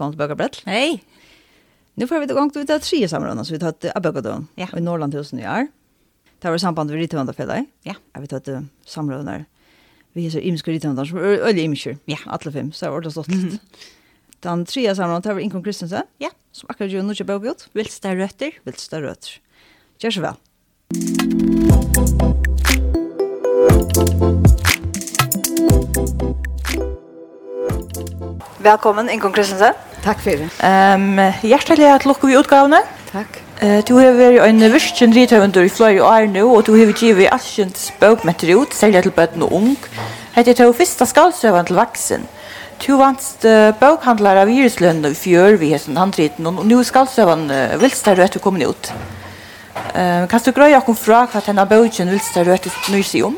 välkommen till Bögarbrett. Hej! Nu får vi igång till det tre samrådna som vi tar av Bögardön ja. i Norrland Norrlandhusen i år. Det var i samband med Rittvandafället. Ja. Jag vet att samrådna vi har så imska Rittvandar som är öliga imskor. Ja. Alla fem, så har det stått lite. Den tre tar vi Inkom Kristensen. Ja. Som akkurat gör något bögard. Vilsta rötter. Vilsta rötter. Gör så väl. Velkommen, Inkom Kristensen. Takk for det. Um, hjertelig at lukker vi utgavene. Takk. Uh, du har vært en virkjen rithøvende i flere år nå, og du har givet allskjent spøkmetter ut, særlig til bøten og ung. Hette til første skalsøven til vaksen. Du vant uh, bøkhandler av viruslønn i fjør vi har sånn handriten, og nå skalsøven uh, vilst der du etter kommet ut. Uh, kan du grøye akkur fra hva denne bøkjen vilst der etter nøy seg om?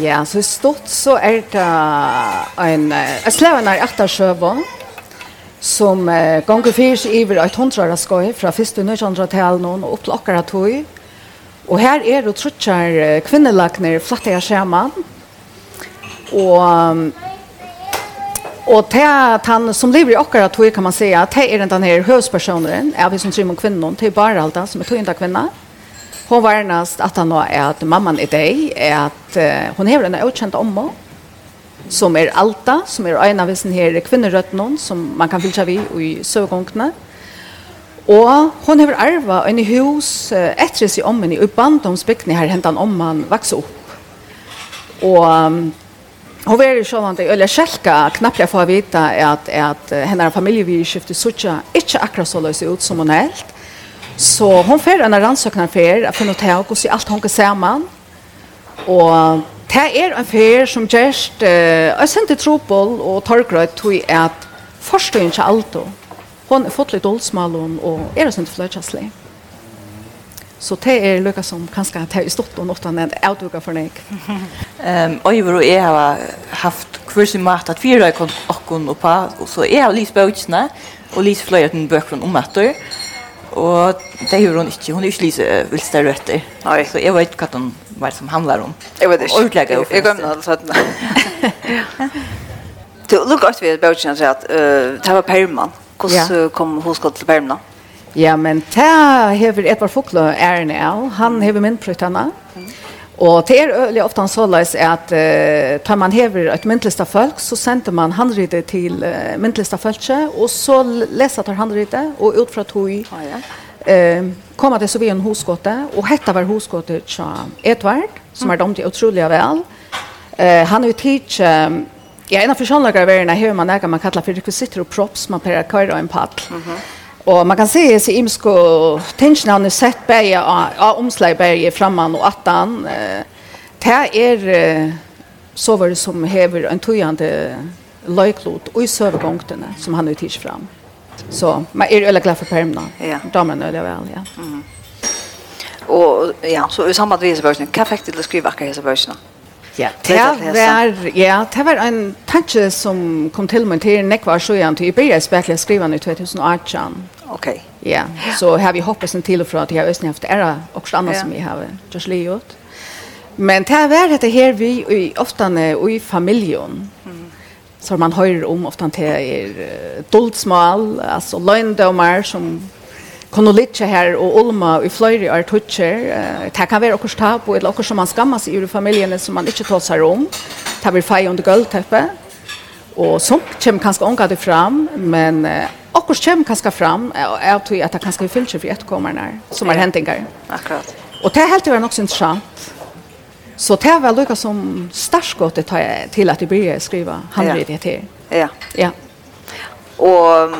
Ja, så i stort så er det en, uh, sleven er etter sjøvån, som eh, gonger fyrs iver eit hundrar skoj fra fyrst og nøysandra talen og opp til okkara tog. Og her er og trutjar eh, kvinnelagner flatta jeg. Og Og det at han som lever i okkara tog kan man säga att det är den här högspersoneren är vi som trimmer kvinnan till Baralda som är tog kvinna. Hon varnast at att han är att mamman är dig är att uh, hon har en ökänd omma som er Alta, som er en av disse her kvinnerøttene, som man kan fylse av i, i søvgångene. Og hon har arva en hus etter seg om henne, og i bandomsbygden her hentan om man vokser opp. Og um, hon var jo sånn at jeg skjelka knappt jeg får vite at, at henne familievidskiftet sutja ikke akkurat så løs ut som hon helt. Så hon får en rannsøkner fer, jeg finner ut och og så alt hon kan se man. Og Det er en fer som gjerst, uh, jeg sendte trobol og torgrøyt tog at forstøyen ikke alt. Hun har fått litt oldsmalen og er det sånn fløtjastlig. Så det er lukka som kanskje det er stått og nått annet avduka for deg. Um, Øyver og jeg har haft kvurs i mat at fire jeg kom okken og på, og så jeg har lyst bøkene og lyst fløyre til bøkene om etter. Og det gjør hun ikke. Hun er ikke lyse vilste røtter. Nei. Så jeg vet hva den var som handler om. Jeg vet ikke. Og utlegger jo. Jeg glemmer alle sånn. Du, lukk at vi er bøtjen til at uh, det var Perman. Hvordan ja. kom hoskott til Perman? Ja, men det hever Edvard Fokla ærene av. Han hever myndprøytene. Mm. Og det er øyelig ofte såleis at uh, tar man hever et myndlista folk, så sender man handrydde til uh, myndlista folket, og så leser tar handrydde, og ut fra tog ah, ja. uh, kommer det så vi en hoskåte, og hette var hoskåte tja Edvard, som mm. er dom til utrolig vel. Uh, han er jo tids, um, ja, en av forsønlagere verden er man man kallar for rekvisitter og props, man pleier køyre og en paddel. Mm -hmm. Och man kan se så imsko tensionen har sett bäja av omslag bäja framman och attan. Eh, det är så var det som häver en tojande löjklot och i sövgångterna som han har tids fram. Så man är öliga glad för permna. Ja. Damen öliga väl, ja. Mm. Och ja, så i samma vis du til å skriva akkurat i versionen. Ja, det var, ja, det var en tanke som kom til meg til nekvar sjøen til Iberia spekler skrivende i 2018. Ok. Okay. Ja, så har vi hoppet en til og fra at jeg har haft ära och annat som vi har just livet. Men det var dette her vi i ofta i familjen. Mm. Så man hører om ofte til er doldsmal, altså lögndomar som kunne Konolitje her og Olma i fløyre er tutser. Det kan være okkur tap og okkur som man skammer seg i familiene som man ikke tar seg om. Det blir feie under gulvteppet. Og som kommer kanskje unga det fram, men okkur kommer kanskje fram og jeg tror at det kanskje er fyllt for etterkommerne som er hentingar. Akkurat. Og det er helt til å nok så interessant. Så det var lukka som starskottet til at jeg begynte å skrive handridet til. Ja. Ja. Og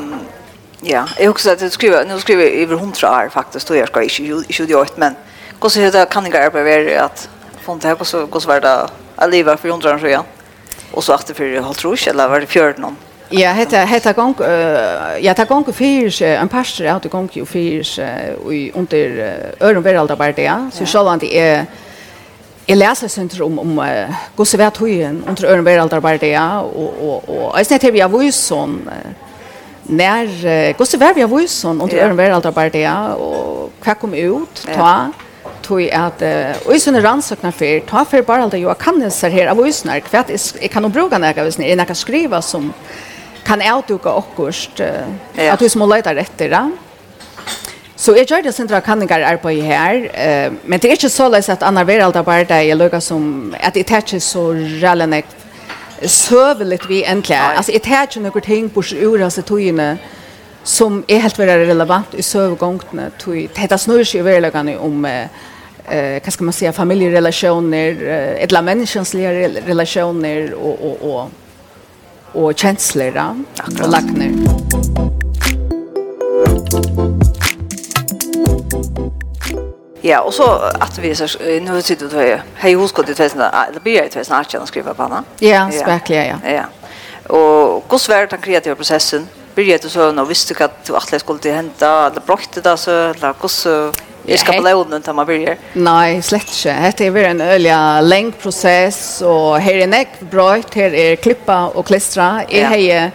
Ja, jag också att skriver, nu skriver jag över hundra år faktiskt, då jag ska i 28, men hur så det kan jag arbeta att fond här, så går så var det att leva för hundra år sedan, och så efter för halvtrus, eller var det fjörde någon? Ja, hetta hetta gong uh, ja ta gong fyrir ein pastor at gong jo fyrir og undir ørum veralda bara det. Så sjálvandi er Jeg leser senter om, om uh, gosse vertøyen under øren veraldarbeid det, og, og, og jeg snetter vi av Vøysson, uh, när gosse var vi av sån och det är en väl alltid bara det och kvar kom ut ta tog att och i såna rannsöknar för ta för bara det jag kan det så här av usnar kvart jag kan nog bruka några visst ni kan skriva som kan outduka ockost att du små letar efter det Så jeg gjør det sindra kanningar er på i her, eh, men det er ikke så løs at annar veralda bare det jeg lukka som at det er ikke så rællenek søveligt vi egentlig Alltså Altså, jeg tar ikke noen ting på ura seg togene som er helt veldig relevant i søvegongene. Det snur seg i verkligen om, eh, vad ska man säga familjerelationer eh, eller relationer och och och och og och da, og lagner. Akkurat. Ja, og så at vi så nu sitter du här. Hej hos går det vet det blir det snart jag skriver på henne. Ja, verkligen ja. Ja. Og hur svårt den kreativa processen blir det så när visste du att du att skulle det hända eller brötte det så eller hur Jeg skal på løden undan man blir Nei, slett ikke. Dette er en øyelig lengd prosess, og her er nekk brøyt, her er klippa og klistra. Jeg ja. har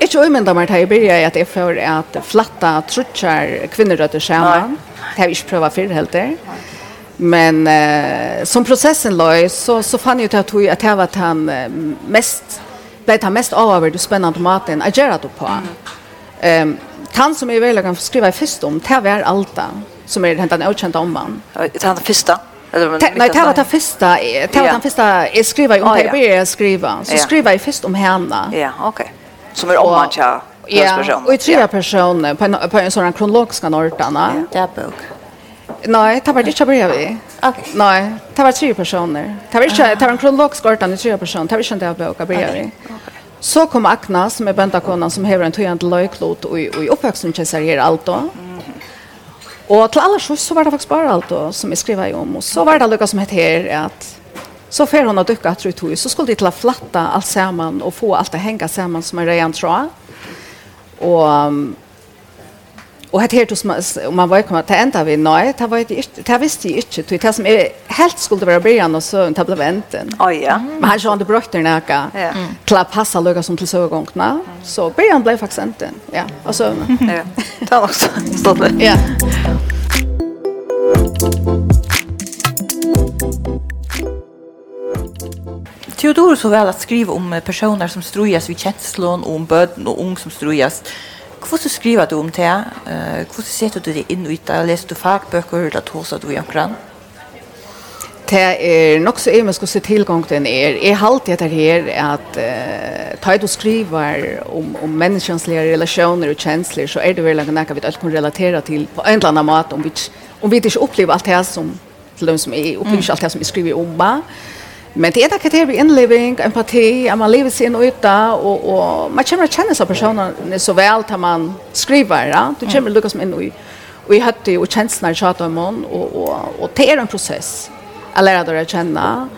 ikke umynda meg til jeg blir at jeg får at flatta trutsjar kvinnerøtter sammen. Nei Det har vi ikke prøvd før helt der. Men eh, som processen låg så, så fann jag att jag att var han mest blev han mest avvärd och spännande maten att göra det på. Ehm um, han som jag väl kan skriva först om det var Alta, som är den en om man. Det han första Nej, det var det första. Det var den första jag skriver om det ja. jag började skriva. Så skriver jag först om henne. Ja, okej. Som är om man tja. Ja, Och i tre personer på en, på en sån kronologisk nortarna. Ja, det er bok. Nej, det var det jag bredvid. Okay. Nej, det var tre personer. Det var, inte, det var en kronologisk nortan i tre personer. Det var inte en bok jag bredvid. Okay. Så kom Akna som är bändakonan som hever en tygande löjklot och i, och i uppväxten kejsar alt allt då. Mm. Och till alla så var det faktiskt bara alt då som jeg skriver om. Och så var det lukka som heter her, att så får hon att dyka tror jag så skulle det till att flatta allt samman och få allt att hänga samman som en rejan tråd. Och Och här till som om man var komma till ända vi nej, det var inte det visste jag inte. Det som är helt skulle vara början och så en tablaventen. Ja ja. Men han såg det brukt den här. Ja. Klar passa lugga som till så gångna. Så början blev faktiskt enten. Ja. Och så ja. Ta också. det. Ja. Theodor så väl att skriva om personer som strujas vid känslor och om böden och ung som strujas. Hur så skriva du om det? Eh, hur sätter du det in i det? Läser du fagböcker eller tosar du i omkring? Det er nok så emisk å ska se tillgång till en er. Är halt det här att eh, ta du skriver om, om människans relationer och kjensler, så är det vel något vi kan relatera till på en eller annen måte om vi, om vi ikke opplever alt det som til dem som är opplever ikke alt det som jeg skriver om. Mm Men det er det kriteriet ved inliving, empati, at man lever sin yta og, og man kommer å kjenne seg personene så vel til man skriver. Ja? Du kommer att lyckas med in i och i hötte och känslorna i tjatomon og, og, och det er en prosess att lära dig att känna.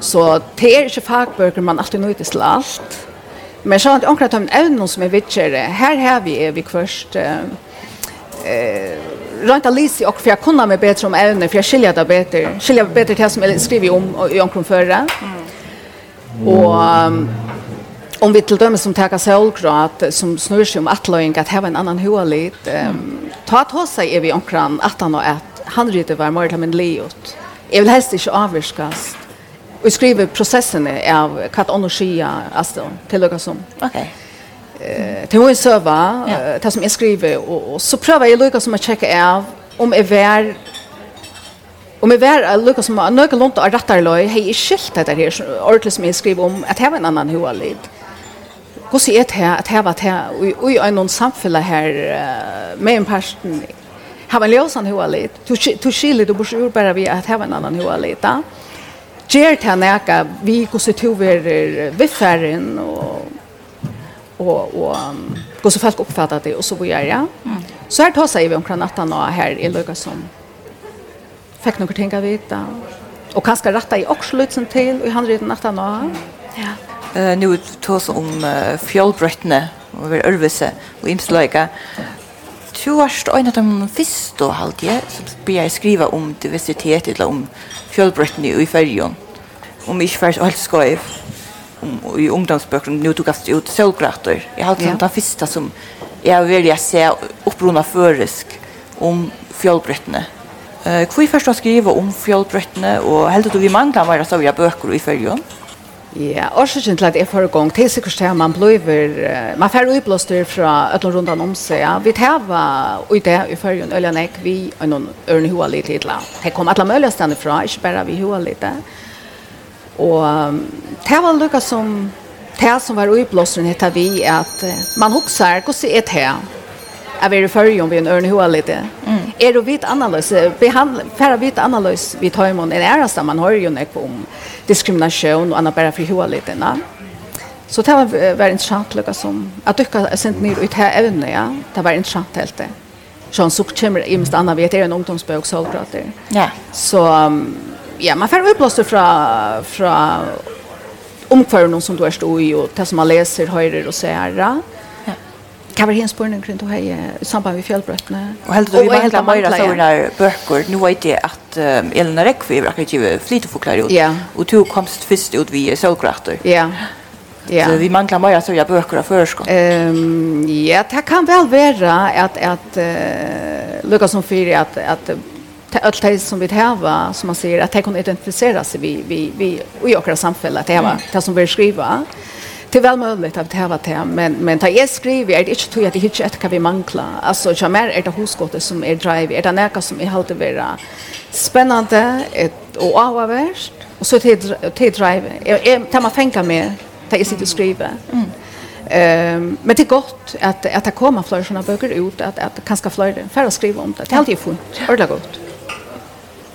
Så det är inte fagböcker man alltid nöjt till allt. Men så har jag inte omkring att ta som är vittjare. Här har vi är vi först eh, rent a lisi och för jag kunna mig bättre om ämnen, för jag skiljer det bättre. Skiljer bättre till som jag skriver om och i omkring förra. Mm. Och um, om vi till dömes som tar solgrat som snurrar sig om attlöjning att ha en annan hualit. Um, ta att ha sig är vi omkring att han och att han ryter var mörda men leot. Jag vill helst inte avvirskas. Och skriver processen av vad hon sker alltså, till som. Okej. Okay eh till en server ja. det som jag skriver och, och så prövar jag lucka som att checka av om är vär om är vär lucka som att några långt att rätta loj hej är skilt det här ordentligt som jag skriver om att ha en annan hualid hur ser det här att här vart här och i en samfälla här med en person har en lösan hualid du du skiljer du borde bara vi att ha en annan hualid där Gert han näka vi går så tog vi och og och går så folk uppfattar det och så vad gör jag? Så här tar sig vi om natten och här i Lucka som fick några tänka vita och kanske rätta i oxlutsen till och han red natten och ja. Eh nu tas om fjällbrettne och vi örvise och imslöka. Tu varst en av de første halt jag som började skriva om diversitet eller om fjällbrettne i färgen. Om ich fast allt skojigt um, i ungdomsböcker nu tog jag ut solkrater. Jag har alltid ja. den första som jag vill jag se upprona førisk om fjolbrettene. Eh, uh, hvor først har skrivet om fjolbrettene, og heldig du vi manglar mer så vi har bøker i følgen? Ja, årsaken til at jeg får i gang, det er sikkert at man bliver, man får uiblåster fra øtlen rundt om seg. Ja. Vi tar ut det i førgen, øljene ikke vi, og noen ørne hoa litt litt. Det kom alle mulige stedene fra, ikke bare vi hoa litt. Og det var lukket som det som var uiblåsen hittar vi at man hoksar hvordan er det her. Jeg vil følge om vi en ørne hoa litt. Mm. Er det vidt annerledes? Færre vidt annerledes vi tar imot en æreste man har jo nekk om diskriminasjon og annet bare for hoa litt. Na? Så det var, var interessant lukka som at dukka sent ned ut her evne, ja. Det var interessant helt det. Sånn så kommer i mest annet vet, det en ungdomsbøk, så Ja. Så um, ja, man får uppblåster fra, fra omkvarnen som du er stå i, og det som man leser, høyrer og ser. Ja. Hva var hennes spørning kring det i samband med fjellbrøttene? Og helt og vi var helt av Møyra så var bøker. Nå vet jeg at um, Elena Rekvi var akkurat ikke flyteforklare ut, ja. og du komst først ut via solkrater. Ja. Ja. Så vi manglar mer så jag böcker av förskott. Ehm um, ja, det kan väl vara att att uh, Lucas som för att att allt det som vi var som man säger att det kan identifiera sig vi vi vi och jag kan samfälla att häva det som vi skriva Det är väl möjligt att det var det, men, men det jag skriver är det inte tror att det inte kan vi mangla. Alltså, jag mer är det hosgåttet som är drive, är det näka som är alltid vara spännande och avvärst, och så till, till drive. Det man tänker med, det jag sitter och skriver. Mm. Um, men det är gott att, att det kommer fler sådana böcker ut, att, att kanske fler färre skriva om det. Det är alltid fint, ordentligt gott.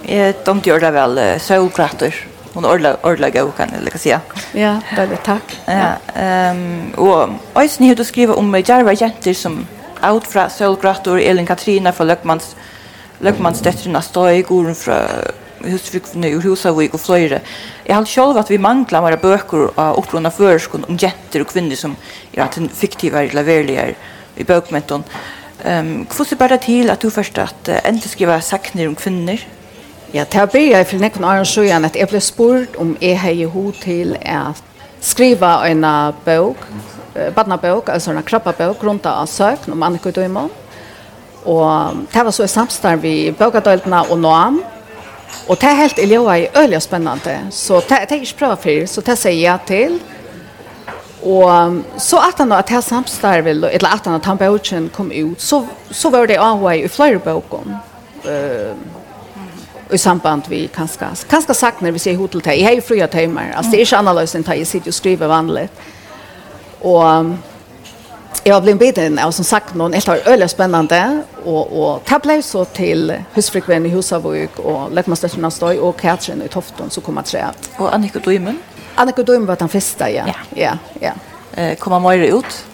Jeg de gjør det vel sølkrater. Hon ordla ordla gå kan jag lika säga. Ja, väldigt tack. Ja, ehm och ojs ni hade skriva om Jarva jenter som out fra Sølgrator Elin Katrina fra Lökmans Løkmans står i gården fra husfrukne ur Husavik og fløyre. Jeg har selv at vi mangler våre bøker av opprunna føreskånd om jenter og kvinner som er at en fiktiv eller laverligere i bøkmenton. Um, Hvordan er det til at du først at uh, enten skriver sakner om kvinner? Ja, det har börjat för nekon åren sjuan att jag blev spurt om jag har ju hod till att skriva en bok, badnabok, alltså en krabbabok runt av sökn om Annika Döjman. Og det var så i samstarv vi bøkadøltene og Noam. Og det er helt i ljøa i øyelig spennende. Så det er ikke bra for, så det sier jeg til. Og så at han at det samstarv, eller at han at han bøkken kom ut, så, så var det av i flere bøkken. Uh, i samband vi kanske kanske sagt när vi ser hotel till jeg har jo fria timmar altså det är ikke annorlunda än att jag sitter og skriver vanligt och jag har blitt biten, og som sagt någon det öle spännande och og, og det så til husfrekven i Husavøk, og Lekmannstøtten av Støy, og Katrin i Tofton, så kommer tre. Og Annika Dömen Annika Dömen var den första ja. Ja, ja. ja. Eh, kommer mer ut?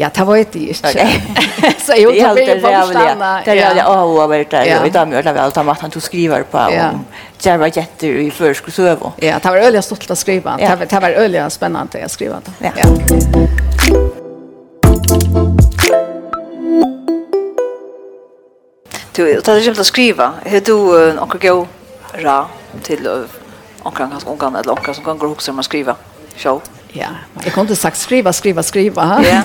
Ja, det var inte just Okay. Så jag tog det på stanna. Det är det jag har varit där. Och idag mördar vi allt om att han tog skriver på om Jarva Jetter i förskolsövo. Ja, det var öliga stolt att skriva. Det var öliga spännande att skriva. Ja. ja. Du, det är kämpat att skriva. Hur du någon gå ra till någon ganska ungan eller någon som kan gå och huxa om att skriva? Show. Ja, jag kunde sagt skriva, skriva, skriva. Ja.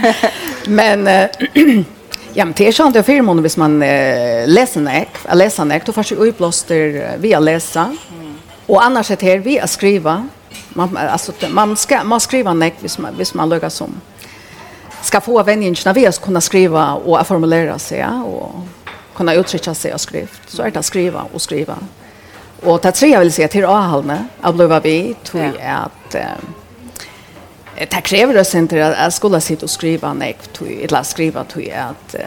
men äh, ja, men det är sånt jag för månader hvis man äh, läser näck, läser nek, då får ju uppblåster via läsa. Mm. Och annars är det här via skriva. Man alltså man ska man skriva nek hvis man hvis man lägger som ska få vänjerna via att kunna skriva och formulera sig ja, och kunna uttrycka sig och skrift. Så är det att skriva och skriva. Och det tre jag vill säga till avhållande, att bliva vi, tror jag att det kräver oss inte att, att skola sitta och skriva nej, eller skriva till att eh,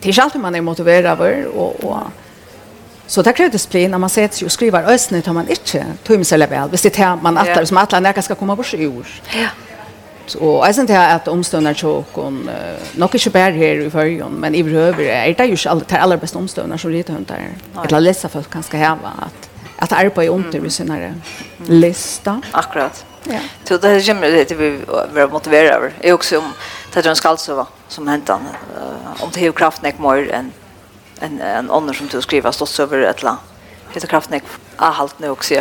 det är inte alltid man är motiverad över och, och Så det kräver disciplin när man sätter sig och skriver ösnet har man inte tog mig själv väl. Visst det här man attar som att när ska komma bort i ord. Ja. Så jag syns inte att omståndar tjock och nog inte bär här i förrjön men i behöver är det ju inte allra bästa omståndar som lite hundar. Ett läsa folk kan ska häva att att arbeta i med i sinare lista. Akkurat. Ja. Så det är kommer det vi vill motivera över. Är också om Tatran Skalsova som hänt han om det är kraften är mer än en en annan som du skriver stått över ett la. Heter kraften är halt nu också.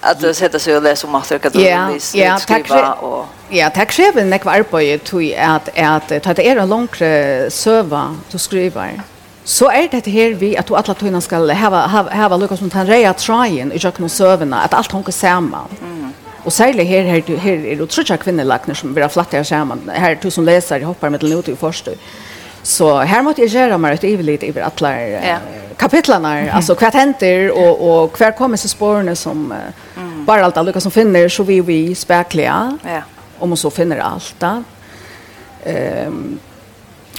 Att det sätter sig och läser om att det kan Ja, skriva och Ja, tack så mycket. när kvar på ju tog att att ta det är en lång server du skriver. Så är det här vi att alla tunna ska ha ha ha Lucas som han reja trajen i jag kan sövna att allt hon kan samma. Mm. Och särskilt här, här, här är det otroliga kvinnelagner som blir flattiga samman. Här är tusen läsare hoppar med den ute i första. Så här måste jag göra mig ett evigt över alla ja. kapitlarna. Mm. Alltså vad händer och, och kvar kommer så spåren som mm. bara allt alla som finner så vi vi spärkliga. Ja. Om så finner allt. Ehm um,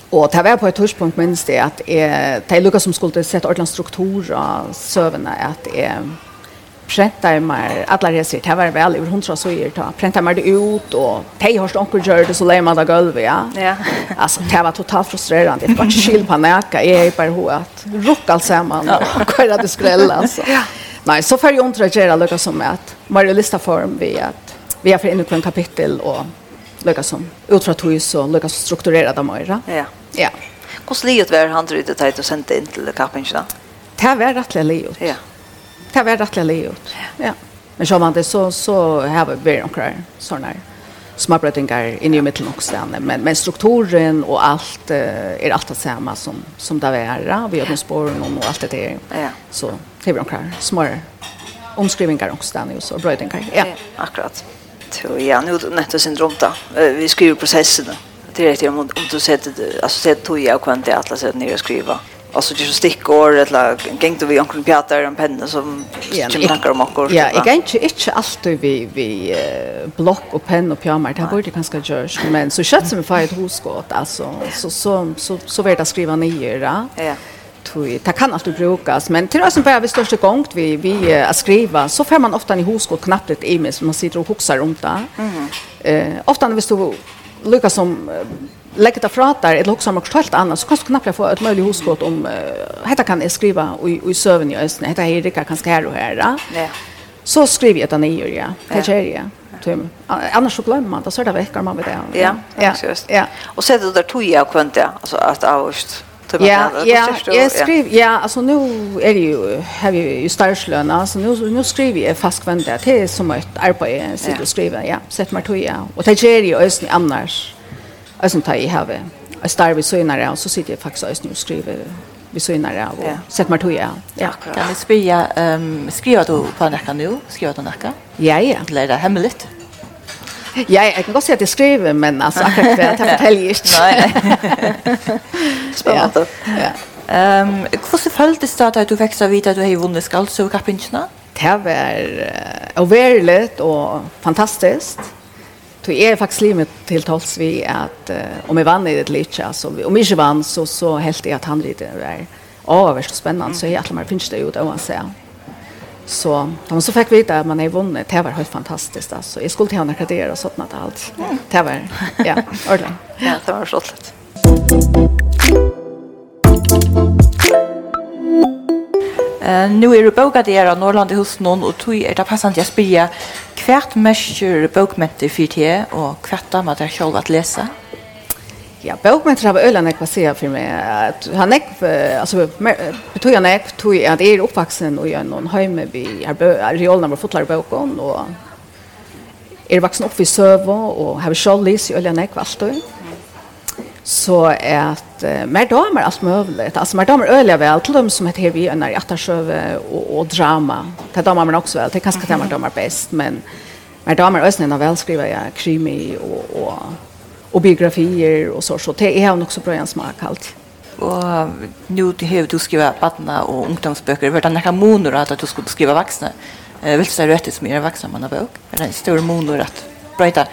Och det var på ett tidspunkt minst det att det är Lucas som skulle sätta ordentlig struktur av sövna att är prentar mer alla reser det var väl över 100 så är det prentar mer det ut och tej har stått gör det så lägger man det golvet ja. Ja. Alltså det var totalt frustrerande. Det var inte skill på näka är på hur att rocka samman och köra det skrälla alltså. Ja. Nej, så för ju inte reagera som att varje lista form vi att vi har för inne på en kapitel och lika som utifrån tog så lika så strukturera dem. Ja. Ja. Hvordan livet var han drutade tajt och sände inn til kappingen. Det var rätt livet. Ja. Det var rettelig livet. ut. Ja. Men så man det så så här var vi några såna småbrötingar inne i mitten också där men men strukturen och allt är er allt att samma som som där vi är vi har de spåren och allt det där. Ja. Så det blir några små omskrivningar också där nu så brötingar. Ja. Akkurat. Så ja, nu netto syndrom då. Vi skriver processen. Det är det om du sätter alltså sätter toja jag kan det alla sätt ner och skriva. Alltså det är så stickor eller gängte vi omkring pjatar en penna som som tankar om och Ja, jag gängte inte alltid vi, vi block och penna och pjamar. Det borde ganska görs. Men så kött som vi får ett hoskott alltså, så, så, så, så vill jag skriva ner. Ja. ja tui. Det kan alltid brukas, men till oss som börjar vi största gångt vi, vi äh, att skriva så får man ofta i hos knappt ett e-mail som man sitter och huxar om det. Mm. Eh, ofta när vi står lukka som lägga det fra där, eller också om något helt annat, så kan du knappt få ett möjligt hoskott om, uh, detta kan jag skriva i, i sövn i östen, detta är Erika kanske här och här. Ja. Så skriver jag det ner, ja. Det gör jag. Tum. Annars så glömmer man, då så det veckar man med det. Ja, ja. ja. Och så är det där tog jag kvant ja, alltså att avst. Ja, ja, jag skriver, ja, alltså nu är det ju, har vi ju starslöna, så nu, nu skriver jag fast kvant det är som ett arbete, jag sitter och skriver, ja, sätt mig jag, Och det är ju östen annars. Jag som tar i här jag starr vid synare och så sitter jag faktiskt och skriver vid synare och ja. sätter mig toja. Ja, kan vi spela, ehm um, skriva du på näka nu? Skriva du näka? Ja, ja. Det är det hemligt. Ja, jag kan godt si at jeg skriver, men altså, akkurat det, det forteller jeg ikke. Nei. Spennende. Ja. Ehm, hvordan føltes det at du fikk så vidt at du har vunnet skaldsøvkappingene? Det var overlig og fantastisk. För er faktisk livet til tals vi att om vi vann i det litt, alltså om vi ikke vann så så helt är att han lite är avvärst spännande så jeg at man finns det ut då å se. Så de så fick vita att man är vunnit. Det var helt fantastiskt alltså. Jag skulle till henne kredera och sådant allt. Det var ja, ordentligt. Ja, det var så lätt. Eh, nu är det bokat i era Norrland hos någon och tog er det passant jag spyr Hvert mørker bokmenter for det, og hvert damer dere selv at lese? Ja, bokmenter har øyne ekva vil si for meg. At han jeg, altså, betyr han jeg, tog jeg at jeg er oppvaksen og gjør noen høyme vi arealene våre fotler fotlar boken, og er vaksen upp i søvå, og har selv lyst i øyne jeg alltid så att uh, mer damer allt möjligt. Alltså mer damer öliga väl till dem som heter vi när attasjöve och, och drama. Det damer men också väl. Det kanske mm -hmm. damer damer bäst men mer damer ösnen när väl skriver krimi och och och biografier och så så det är också bra en smak allt. Och nu det här du skriver barna och ungdomsböcker. Vart några monor att du skulle skriva vuxna. Eh vill säga rätt som är vuxna man har bok. Eller en stor monor att bryta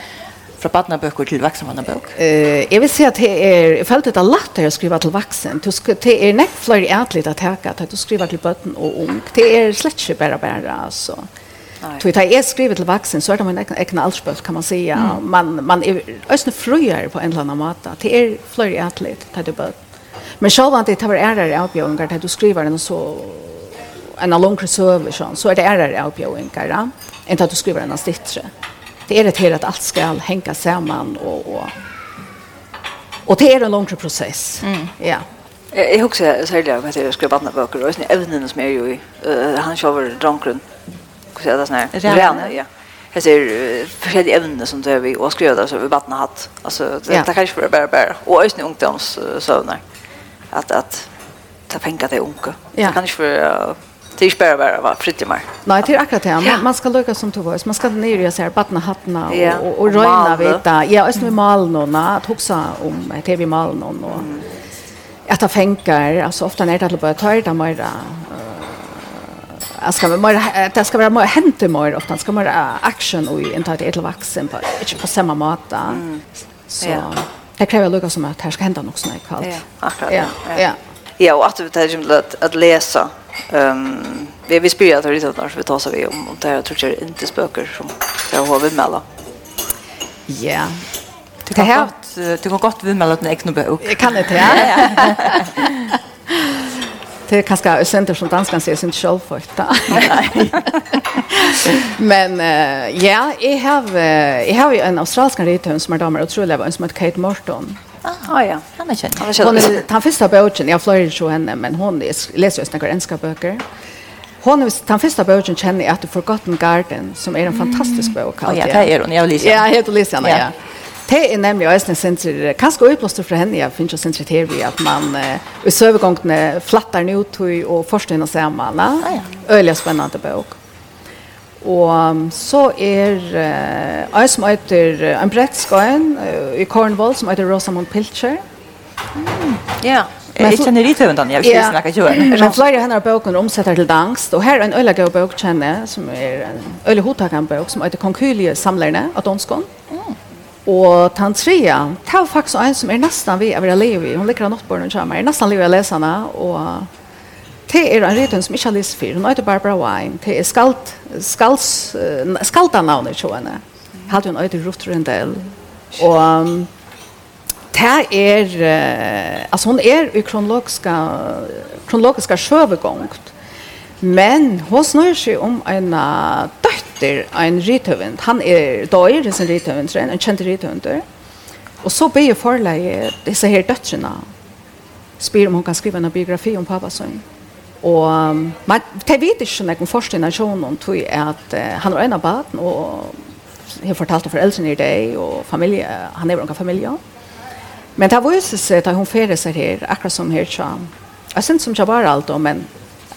fra badnabøker til vaksenvannabøk? Uh, jeg vil si at det er, jeg følte det er lettere å skrive til vaksen. Det er nekk flere ætlig å ta at du skriver til bøtten og ung. Det er slett ikke bare bare, altså. Så tar jeg skriver til vaksen, så er det min egen, egen aldersbøk, kan man si. Ja. Mm. Man, man er østene frøyere på en eller annen måte. Det er flere ætlig til bøtten. Men selv om det tar ærere avbjøringer til du skriver en så en lång søver, så är det ärare avbjøringer, ja? än att du skriver en av stittre. Mm det är det här att allt ska hänga samman och och och det är en lång process. Mm. Ja. Jag också så här att jag skrev andra böcker och sen ävnen som är ju uh, han kör drunken. Hur säger det såna? Rena, ja. Jag ser uh, forskjellige evne som det er vi och skriver så vi bare hatt. Alltså det, ja. det kanske kan bara. være bare bare. ungdoms uh, sövnar. Att, att ta pengar till unga. Ja. Det kanske för uh, Det är inte bara bara va fritimmar. Nej, det är akkurat det. Man, ja. man ska lucka som två. Man ska ner och så här battna hattna och, ja. och, och röjna vita. Ja, öst med mal någon att huxa om TV mal någon och mm. att ta fänkar. Alltså ofta när det är bara tar det mer Jag ska vara det ska vara mer hänt mer ofta ska vara action och inte ett litet vuxen på inte på samma måta. Mm. Så ja. det kräver lucka som att här ska hända något sånt kallt. Ja, akkurat. Ja. ja. ja. Ja, och att vi tar till att, att läsa. Um, vi vi spyr att det är vi tar så vi om och det här tror jag inte spöker som det har vi med. Ja. Du kan gott, du kan gott vi med att en extra bok. Jag kan det, ja. Det är kanske ett center som danskan ser sin själv för Men ja, jag har jag har en australisk ridtön som är damer och tror jag var en som heter Kate Morton Ah, ja. Han er kjent. Han, är hon är, han första boken, jag flöjer så henne, men hon är, läser just några enska böcker. Hon är den första boken känner jag att The Forgotten Garden som är en fantastisk bok. Mm. Oh, ja, det er hon. jeg har läst. Ja, jag har ja. ja. Det är nämligen også en senter, kanskje upplåster för henne jag finns senter til vi, at man i sövgången flattar nu och forskar och ser man. Öliga spännande bok. Og så er uh, en som heter en brettskøyen uh, i Cornwall som heter Rosamund Pilcher. Ja. Men jeg kjenner litt høvendan, jeg vil ikke snakke ikke. Men flere henne av bøkene omsetter til angst, og her er en øyla gøy bok kjenne, som er en øyla hodtakan bok som heter Konkylie samlerne av Donskån. Mm. Og Tantria, det var faktisk en som er nesten vi av å leve i, hun liker av nattbørnen kommer, er nesten livet av leserne, og Det er en rytun som ikke har lyst for. Hun heter Barbara Wine. Det er skalt, skals, skalta navnet til henne. Jeg hadde hun heter Ruth Rundell. Og um, det er, uh, altså hun er i kronologiska, kronologiska sjøvegångt. Men hon snur seg om en døtter av en rytøvend. Han er døyr, sin rytøvend, en kjent rytøvend. Og så ber jeg forleie disse her døtrene. Spyr om hun kan skrive en biografi om pappa sønnen. Og man det vet ikke noen tror jeg at uh, han er en av baden, og jeg om foreldrene i det, og familie, han er noen familie. Men det viser seg at hun ferer seg her, akkurat som her, så jeg synes som ikke var alt, men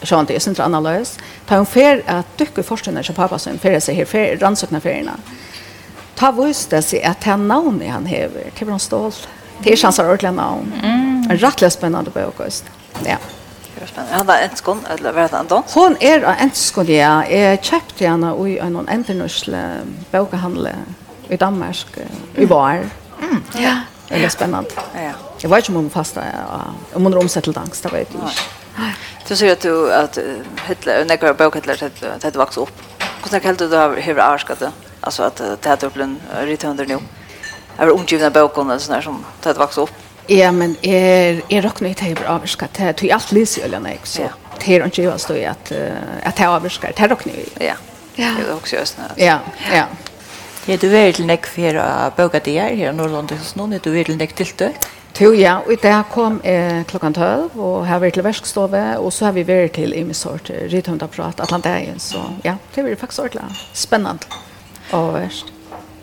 sånn det, jeg synes det er annerledes. Da hun fer at dukker forskjellige som pappa som ferer seg her, fer, rannsøkne feriene. Ta viser det seg at det er navnet han hever, til hvordan stål. Det er ikke hans ordentlig navn. En rettelig spennende bøk, også. Ja spännande. Han var enskon, eller var det andan? Hon är er enskon, ja. Jeg kjøpte henne i en enternursle bokhandel i Danmark i var. Mm. Ja. Det er spennende. Ja. Jeg vet ikke om hun fasta, om hun har omsett til dans, det vet jeg ikke. Du säger att du att Hitler när jag bokade Hitler att det vaks upp. Hur snackar du då hur arskat det? Alltså att det hade upp en return nu. Jag var omgiven av boken och sådär som det vaks upp. Ja, men er er rock nei tebr avska te tu alt lys eller nei så. Det är inte jag står i att att ta avskar till rock. Ja. Ja. Det är också just nu. Ja. Ja. Ja, du är til näck for å bøke det här i Norrland hos någon du är till näck til det. Jo, ja, og det kom eh, klokkan 12, og her var til verkstove, og så har vi vært til i min sort, rithundaprat, Atlantien, så ja, det blir faktisk ordentlig spennende og verst.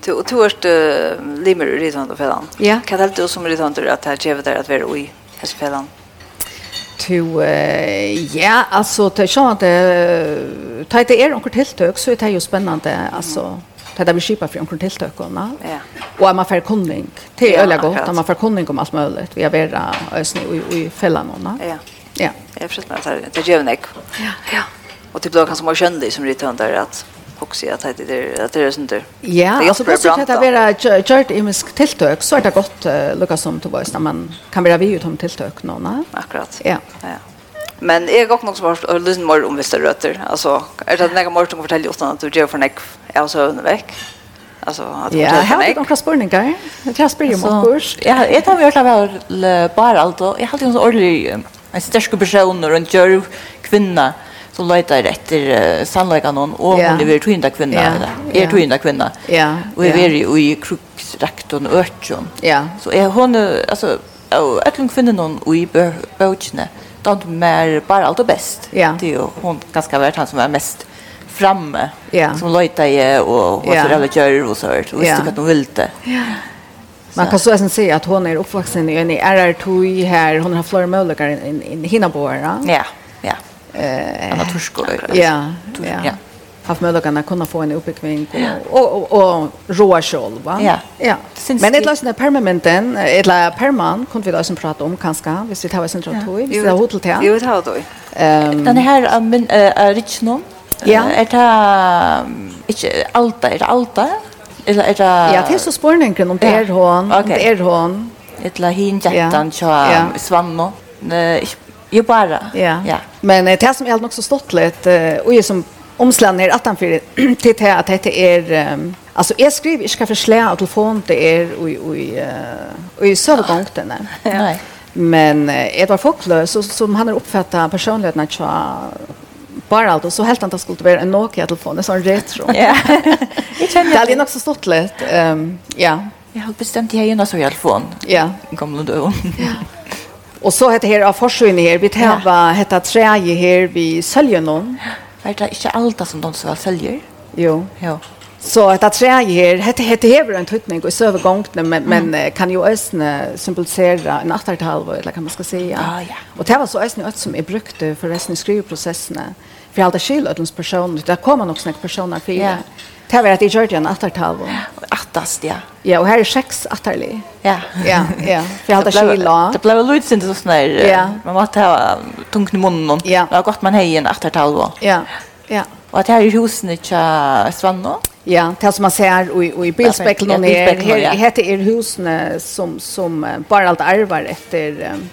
Du och du är uh, limmer i ridan fällan. Ja. Kan det du som ridan att här ger det att vara i hästfällan? to eh ja alltså det så att ta det är något tilltök så är det ju spännande alltså det där vi skipar för något tilltök ja. Och man får kunning. Är öliga gott man får kunning om allt möjligt vi har vera ösni och i fällan ja. Ja. Jag förstår att det är ju ja. Ja och det blir kanske mer kändis som det att också att det är att det är sånt där. Ja, det är så bra. Så att det är kört i misk tilltök så er det godt uh, Lucas som til boys när man kan vara vi ut om tiltøk nå, någon. Akkurat. Ja. Ja. Men jag har också varit och lyssnat mer om vissa rötter. Alltså är det några mer som fortäljer utan att du gör för näck alltså en veck. Alltså att du gör för näck. Ja, jag har några spurningar. Jag spyr ju om kurs. Ja, jag har gjort av bare alt, og jeg har alltid en så ordentlig en sterske personer og en kvinna så letar etter uh, sannleggene någon och yeah. hon lever kvinna Ja. eller är tvinda kvinna. Ja. Och vi er jo i kruxrektorn örtjon. Ja. Så är hon alltså och ett långt finner någon i böckerna. Tant mer bara allt och bäst. Ja. Det är jo hon ganska värt han som är mest framme. Ja. Som letar ju och hon yeah. alle gjør og så hørt. Og visste att hun ville det. Ja. Man kan så även säga att hon är uppvuxen i en RR2 här. Hon har flera möjligheter i in, in Ja, ja eh uh, naturskor. Ja, ja. ja. Haft möjligheten att kunna få en uppbyggning och, och, och, och råa kjol, va? Ja. ja. Men ett lösning är permanenten, ett lösning perman, kunde vi lösning prata om kanske, hvis vi tar oss en tråd tog, hvis vi har hotell till. Jo, det har ehm Den här min Richnon, ja. är det inte Alta, är det Alta? Eller är det... Ja, det är så spårningen om det är hon, om det är hon. Ett hin jättan, tja, svann och... Jo bara. Ja. ja. Men det som är nog så stått lite och är som omslagna är att han för det att det är um, alltså jag skriver jag ska förslä av telefon det är och och och i sövgångten. Nej. Men Edvard Focklö så som han har uppfattat personligheten att bara allt och så helt antas skulle vara en Nokia telefon en sån retro. Ja. Jag känner det är nog så stått lite. Ehm ja. Jag har bestämt det här ju när så jag telefon. Ja. Kommer då? Ja. Och så heter här av forsyn här vi täva heter träje här vi säljer någon. Vet jag inte allt som de så säljer. Jo. Jo. Så att att säga här heter heter här en tutning och så övergångt men men kan ju ösn symbolisera en åttartalv eller kan man ska säga. Ah, ja. Och det var så ösna ösn som är brukt för resten av skrivprocessen. För alla skillödens personer, där kommer också snäck personer för. Ja. Yeah. Det var at jeg gjør det en attertav. Attast, ja. Ja, og her er seks atterlig. Ja. Ja, ja. For jeg hadde skila. Det ble vel lydsynt og sånn der. Ja. Man måtte ha tungt i munnen. Ja. Det var godt man hei en attertav. Ja, ja. Og at her i husen ikke svann nå? Ja, det som man ser i, i bilspeklen ja, bilspeklen, er, her, heter er husene som, som bare alt arvar etter um,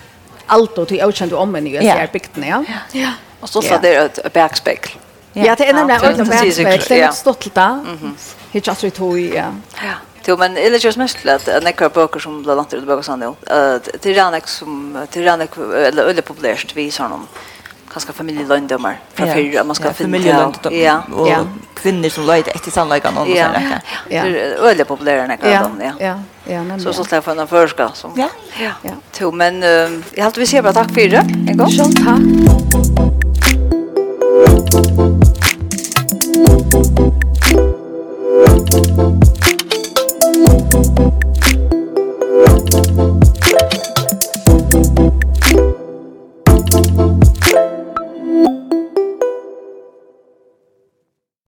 alt og til avkjent og omvendig i ja. bygdene, ja? Ja. Og så sa det et bakspekl. Ja, det är nämligen ordentligt bättre. Det är något stått där. Hitt jag tror tog ja. Ja. Jo, men det är just mest att en ekra böcker som blir langt ut böcker sådana. Det är redan som, det är redan eller öle populärt vi sa någon ganska familjelöndömmar från ja. förr. Man ska ja, familjelöndömmar. Ja. Och ja. kvinnor som löjde efter sannläggande och ja. sådär. Ja. Det är öle populära än ja. dem, ja. Ja. Ja, men så så släpper jag den förska som. Ja. Ja. Jo, men jag har alltid vi ser bara tack för det. En gång. Sjön tack.